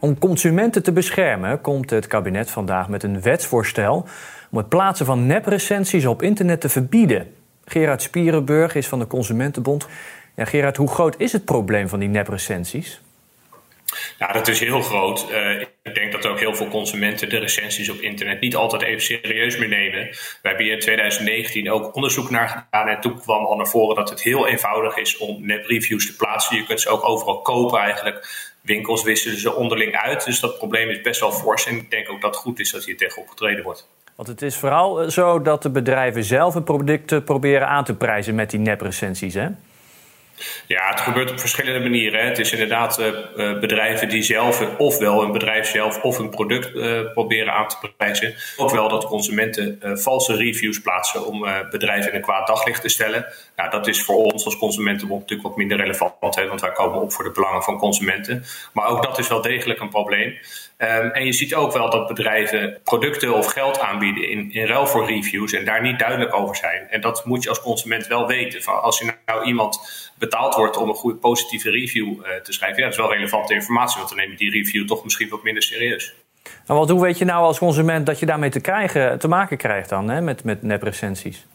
Om consumenten te beschermen komt het kabinet vandaag met een wetsvoorstel om het plaatsen van neprecensies op internet te verbieden. Gerard Spierenburg is van de Consumentenbond. Ja, Gerard, hoe groot is het probleem van die neprecensies? Ja, dat is heel groot. Uh, ik denk dat ook heel veel consumenten de recensies op internet niet altijd even serieus meer nemen. We hebben hier in 2019 ook onderzoek naar gedaan en toen kwam al naar voren dat het heel eenvoudig is om nepreviews te plaatsen. Je kunt ze ook overal kopen eigenlijk. Winkels wisselen ze onderling uit, dus dat probleem is best wel fors. En ik denk ook dat het goed is dat hier tegen opgetreden wordt. Want het is vooral zo dat de bedrijven zelf hun producten proberen aan te prijzen met die neprecensies, hè? Ja, het gebeurt op verschillende manieren. Het is inderdaad uh, bedrijven die zelf, ofwel een bedrijf zelf of een product uh, proberen aan te prijzen. Ook wel dat consumenten valse reviews plaatsen om bedrijven in een kwaad daglicht te stellen. Nou, dat is voor ons als consumentenbond natuurlijk wat minder relevant, want wij komen op voor de belangen van consumenten. Maar ook dat is wel degelijk een probleem. Um, en je ziet ook wel dat bedrijven producten of geld aanbieden in, in ruil voor reviews en daar niet duidelijk over zijn. En dat moet je als consument wel weten. Van als je nou iemand betaald wordt om een goede positieve review uh, te schrijven, ja, dat is wel relevante informatie, want dan neem je die review toch misschien wat minder serieus. Maar wat, hoe weet je nou als consument dat je daarmee te, krijgen, te maken krijgt dan, hè, met, met neprecensies?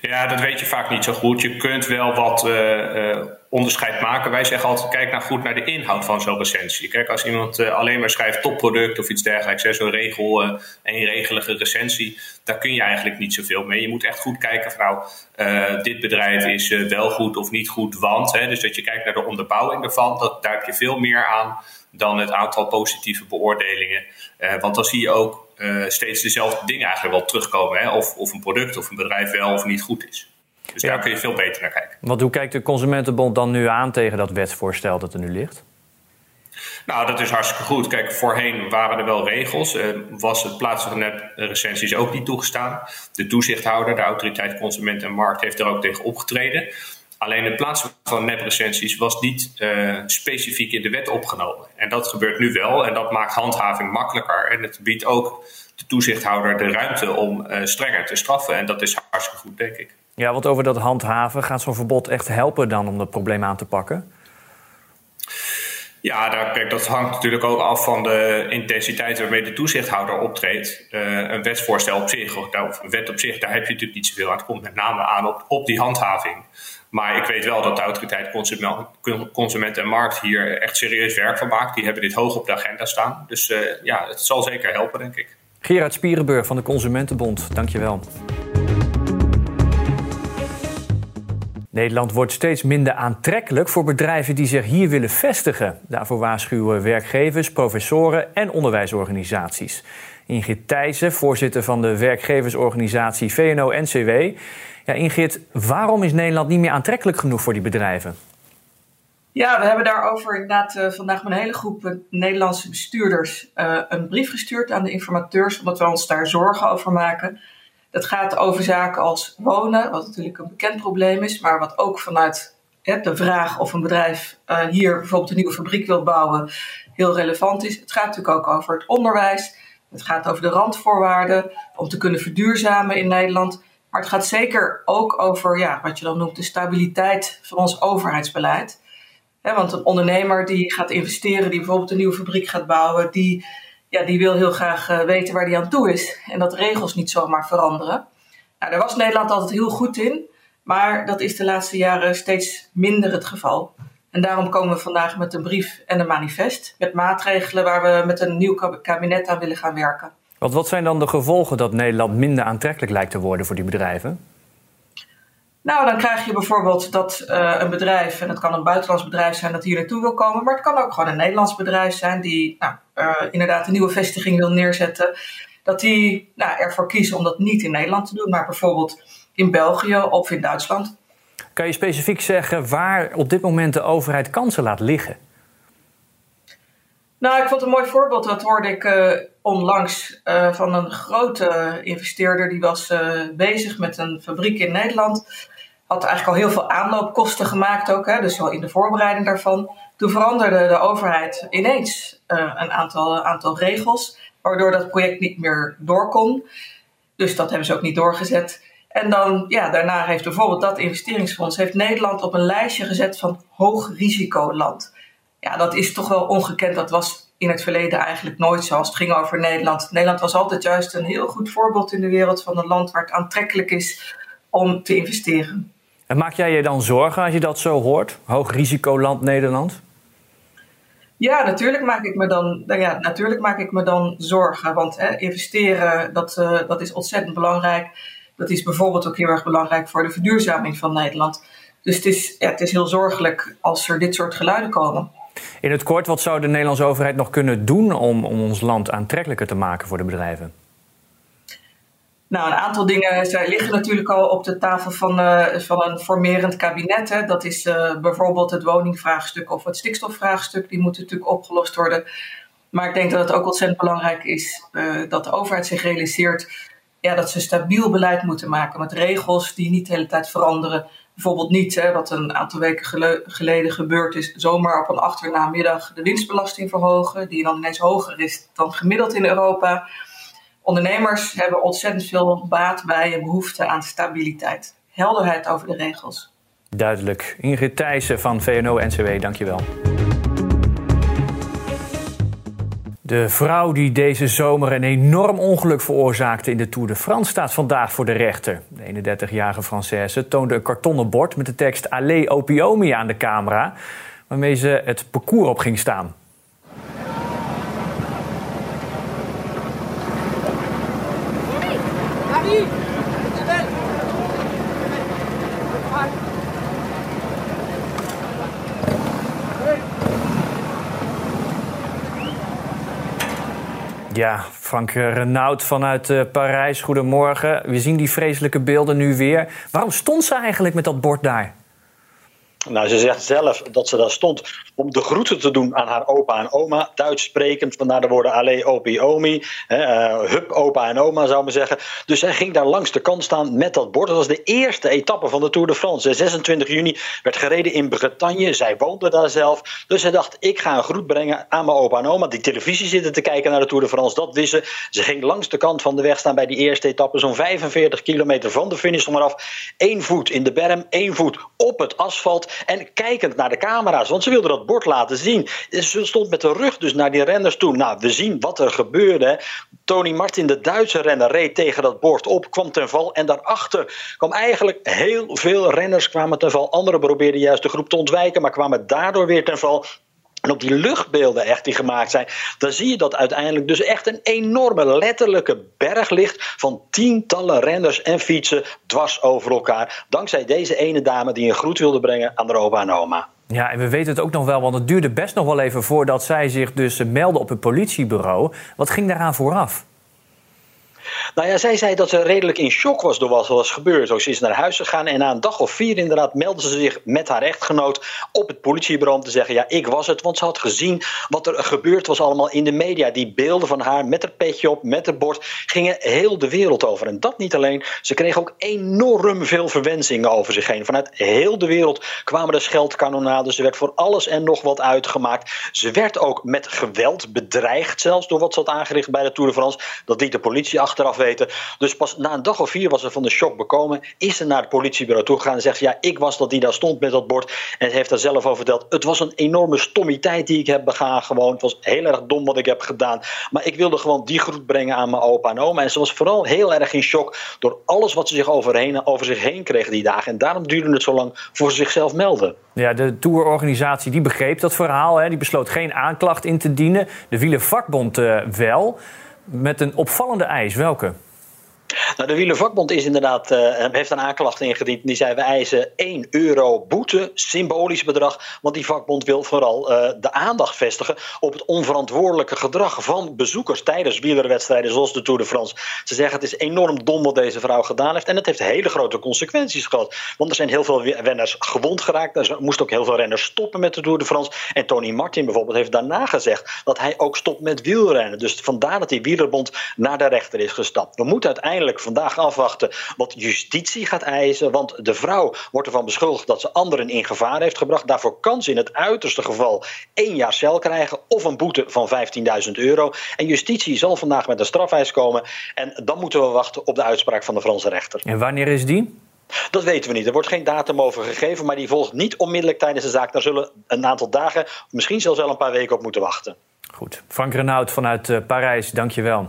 Ja, dat weet je vaak niet zo goed. Je kunt wel wat uh, uh, onderscheid maken. Wij zeggen altijd, kijk nou goed naar de inhoud van zo'n recensie. Kijk, als iemand uh, alleen maar schrijft topproduct of iets dergelijks, zo'n regel, eenregelige recensie, daar kun je eigenlijk niet zoveel mee. Je moet echt goed kijken van nou, dit bedrijf is wel goed of niet goed, want. Hè, dus dat je kijkt naar de onderbouwing ervan, dat, daar heb je veel meer aan dan het aantal positieve beoordelingen. want dan zie je ook uh, steeds dezelfde dingen eigenlijk wel terugkomen. Hè? Of, of een product of een bedrijf wel of niet goed is. Dus ja. daar kun je veel beter naar kijken. Want hoe kijkt de Consumentenbond dan nu aan tegen dat wetsvoorstel dat er nu ligt? Nou, dat is hartstikke goed. Kijk, voorheen waren er wel regels. Uh, was het plaatsen van recensies ook niet toegestaan. De toezichthouder, de autoriteit Consument en Markt, heeft er ook tegen opgetreden. Alleen het plaatsen van neprecensies was niet uh, specifiek in de wet opgenomen. En dat gebeurt nu wel en dat maakt handhaving makkelijker. En het biedt ook de toezichthouder de ruimte om uh, strenger te straffen. En dat is hartstikke goed, denk ik. Ja, want over dat handhaven, gaat zo'n verbod echt helpen dan om dat probleem aan te pakken? Ja, daar, kijk, dat hangt natuurlijk ook af van de intensiteit waarmee de toezichthouder optreedt. Uh, een wetsvoorstel op zich, of een wet op zich, daar heb je natuurlijk niet zoveel aan. Het komt met name aan op, op die handhaving. Maar ik weet wel dat de autoriteit consument, consument en markt hier echt serieus werk van maakt. Die hebben dit hoog op de agenda staan. Dus uh, ja, het zal zeker helpen, denk ik. Gerard Spierenburg van de Consumentenbond, dankjewel. Nederland wordt steeds minder aantrekkelijk voor bedrijven die zich hier willen vestigen. Daarvoor waarschuwen werkgevers, professoren en onderwijsorganisaties. Ingrid Thijssen, voorzitter van de werkgeversorganisatie VNO-NCW. Ja, Ingrid, waarom is Nederland niet meer aantrekkelijk genoeg voor die bedrijven? Ja, we hebben daarover inderdaad uh, vandaag met een hele groep uh, Nederlandse bestuurders uh, een brief gestuurd aan de informateurs, omdat we ons daar zorgen over maken. Dat gaat over zaken als wonen, wat natuurlijk een bekend probleem is, maar wat ook vanuit hè, de vraag of een bedrijf hier bijvoorbeeld een nieuwe fabriek wil bouwen heel relevant is. Het gaat natuurlijk ook over het onderwijs. Het gaat over de randvoorwaarden om te kunnen verduurzamen in Nederland. Maar het gaat zeker ook over ja, wat je dan noemt de stabiliteit van ons overheidsbeleid. He, want een ondernemer die gaat investeren, die bijvoorbeeld een nieuwe fabriek gaat bouwen, die, ja, die wil heel graag uh, weten waar die aan toe is. En dat regels niet zomaar veranderen. Nou, daar was Nederland altijd heel goed in, maar dat is de laatste jaren steeds minder het geval. En daarom komen we vandaag met een brief en een manifest met maatregelen waar we met een nieuw kabinet aan willen gaan werken. Want wat zijn dan de gevolgen dat Nederland minder aantrekkelijk lijkt te worden voor die bedrijven? Nou, dan krijg je bijvoorbeeld dat uh, een bedrijf, en het kan een buitenlands bedrijf zijn dat hier naartoe wil komen, maar het kan ook gewoon een Nederlands bedrijf zijn die nou, uh, inderdaad een nieuwe vestiging wil neerzetten, dat die nou, ervoor kiezen om dat niet in Nederland te doen, maar bijvoorbeeld in België of in Duitsland. Kan je specifiek zeggen waar op dit moment de overheid kansen laat liggen? Nou, ik vond een mooi voorbeeld. Dat hoorde ik uh, onlangs uh, van een grote investeerder. Die was uh, bezig met een fabriek in Nederland. Had eigenlijk al heel veel aanloopkosten gemaakt ook. Hè, dus wel in de voorbereiding daarvan. Toen veranderde de overheid ineens een aantal, aantal regels. Waardoor dat project niet meer door kon. Dus dat hebben ze ook niet doorgezet. En dan, ja, daarna heeft bijvoorbeeld dat investeringsfonds heeft Nederland op een lijstje gezet van hoog risicoland. Ja, dat is toch wel ongekend. Dat was in het verleden eigenlijk nooit zo als het ging over Nederland. Nederland was altijd juist een heel goed voorbeeld in de wereld van een land waar het aantrekkelijk is om te investeren. En maak jij je dan zorgen als je dat zo hoort? Hoog risicoland Nederland? Ja, natuurlijk maak ik me dan, nou ja, natuurlijk maak ik me dan zorgen. Want hè, investeren, dat, uh, dat is ontzettend belangrijk. Dat is bijvoorbeeld ook heel erg belangrijk voor de verduurzaming van Nederland. Dus het is, ja, het is heel zorgelijk als er dit soort geluiden komen. In het kort, wat zou de Nederlandse overheid nog kunnen doen om, om ons land aantrekkelijker te maken voor de bedrijven? Nou, een aantal dingen zij liggen natuurlijk al op de tafel van, uh, van een formerend kabinet. Hè. Dat is uh, bijvoorbeeld het woningvraagstuk of het stikstofvraagstuk. Die moeten natuurlijk opgelost worden. Maar ik denk dat het ook ontzettend belangrijk is dat de overheid zich realiseert ja, dat ze stabiel beleid moeten maken met regels die niet de hele tijd veranderen. Bijvoorbeeld niet, hè, wat een aantal weken geleden gebeurd is, zomaar op een achternamiddag de winstbelasting verhogen, die dan ineens hoger is dan gemiddeld in Europa. Ondernemers hebben ontzettend veel baat bij en behoefte aan stabiliteit. Helderheid over de regels. Duidelijk. Ingrid Thijssen van VNO-NCW, dankjewel. De vrouw die deze zomer een enorm ongeluk veroorzaakte in de Tour de France staat vandaag voor de rechter. De 31-jarige Française toonde een kartonnen bord met de tekst Allez Opiomi aan de camera, waarmee ze het parcours op ging staan. Ja, Frank Renaud vanuit uh, Parijs, goedemorgen. We zien die vreselijke beelden nu weer. Waarom stond ze eigenlijk met dat bord daar? Nou, ze zegt zelf dat ze daar stond om de groeten te doen aan haar opa en oma. Duits sprekend, vandaar de woorden Allee, Opi, Omi. Uh, hup, opa en oma, zou men zeggen. Dus zij ging daar langs de kant staan met dat bord. Dat was de eerste etappe van de Tour de France. 26 juni werd gereden in Bretagne. Zij woonde daar zelf. Dus zij dacht, ik ga een groet brengen aan mijn opa en oma. Die televisie zitten te kijken naar de Tour de France, dat wist ze. Ze ging langs de kant van de weg staan bij die eerste etappe. Zo'n 45 kilometer van de finish nog maar af. Eén voet in de berm, één voet op het asfalt. En kijkend naar de camera's, want ze wilde dat bord laten zien. Ze stond met de rug dus naar die renners toe. Nou, we zien wat er gebeurde. Tony Martin, de Duitse renner, reed tegen dat bord op, kwam ten val. En daarachter kwam eigenlijk heel veel renners kwamen ten val. Anderen probeerden juist de groep te ontwijken, maar kwamen daardoor weer ten val. En op die luchtbeelden echt die gemaakt zijn, dan zie je dat uiteindelijk dus echt een enorme letterlijke berg ligt van tientallen renners en fietsen dwars over elkaar. Dankzij deze ene dame die een groet wilde brengen aan de en oma. Ja, en we weten het ook nog wel, want het duurde best nog wel even voordat zij zich dus meldde op het politiebureau. Wat ging daaraan vooraf? Nou ja, zij zei dat ze redelijk in shock was door wat er was gebeurd. Zo, ze is naar huis gegaan en na een dag of vier inderdaad meldde ze zich met haar echtgenoot op het politiebureau om te zeggen: Ja, ik was het. Want ze had gezien wat er gebeurd was allemaal in de media. Die beelden van haar met haar petje op, met het bord, gingen heel de wereld over. En dat niet alleen. Ze kreeg ook enorm veel verwensingen over zich heen. Vanuit heel de wereld kwamen er scheldkanonades. Ze werd voor alles en nog wat uitgemaakt. Ze werd ook met geweld bedreigd, zelfs door wat ze had aangericht bij de Tour de France. Dat liet de politie achteraf Dus pas na een dag of vier was ze van de shock bekomen. Is ze naar het politiebureau toegegaan en zegt ze: Ja, ik was dat die daar stond met dat bord. En heeft daar zelf over verteld. Het was een enorme stommiteit die ik heb begaan. Gewoon. Het was heel erg dom wat ik heb gedaan. Maar ik wilde gewoon die groet brengen aan mijn opa en oma. En ze was vooral heel erg in shock door alles wat ze zich overheen, over zich heen kreeg die dagen. En daarom duurde het zo lang voor ze zichzelf melden. Ja, de tourorganisatie die begreep dat verhaal. Hè. Die besloot geen aanklacht in te dienen. De wielervakbond uh, wel met een opvallende eis. Welke? Nou, de Wielervakbond is inderdaad, uh, heeft een aanklacht ingediend. Die zei: we eisen 1 euro boete, symbolisch bedrag. Want die vakbond wil vooral uh, de aandacht vestigen op het onverantwoordelijke gedrag van bezoekers tijdens wielerwedstrijden zoals de Tour de France. Ze zeggen: het is enorm dom wat deze vrouw gedaan heeft. En het heeft hele grote consequenties gehad. Want er zijn heel veel renners gewond geraakt. Er moesten ook heel veel renners stoppen met de Tour de France. En Tony Martin bijvoorbeeld heeft daarna gezegd dat hij ook stopt met wielrennen. Dus vandaar dat die wielerbond naar de rechter is gestapt. We moeten uiteindelijk vandaag afwachten wat justitie gaat eisen. Want de vrouw wordt ervan beschuldigd dat ze anderen in gevaar heeft gebracht. Daarvoor kan ze in het uiterste geval één jaar cel krijgen of een boete van 15.000 euro. En justitie zal vandaag met een strafeis komen. En dan moeten we wachten op de uitspraak van de Franse rechter. En wanneer is die? Dat weten we niet. Er wordt geen datum over gegeven, maar die volgt niet onmiddellijk tijdens de zaak. Daar zullen een aantal dagen, misschien zelfs wel een paar weken op moeten wachten. Goed. Frank Renaud vanuit uh, Parijs, dankjewel.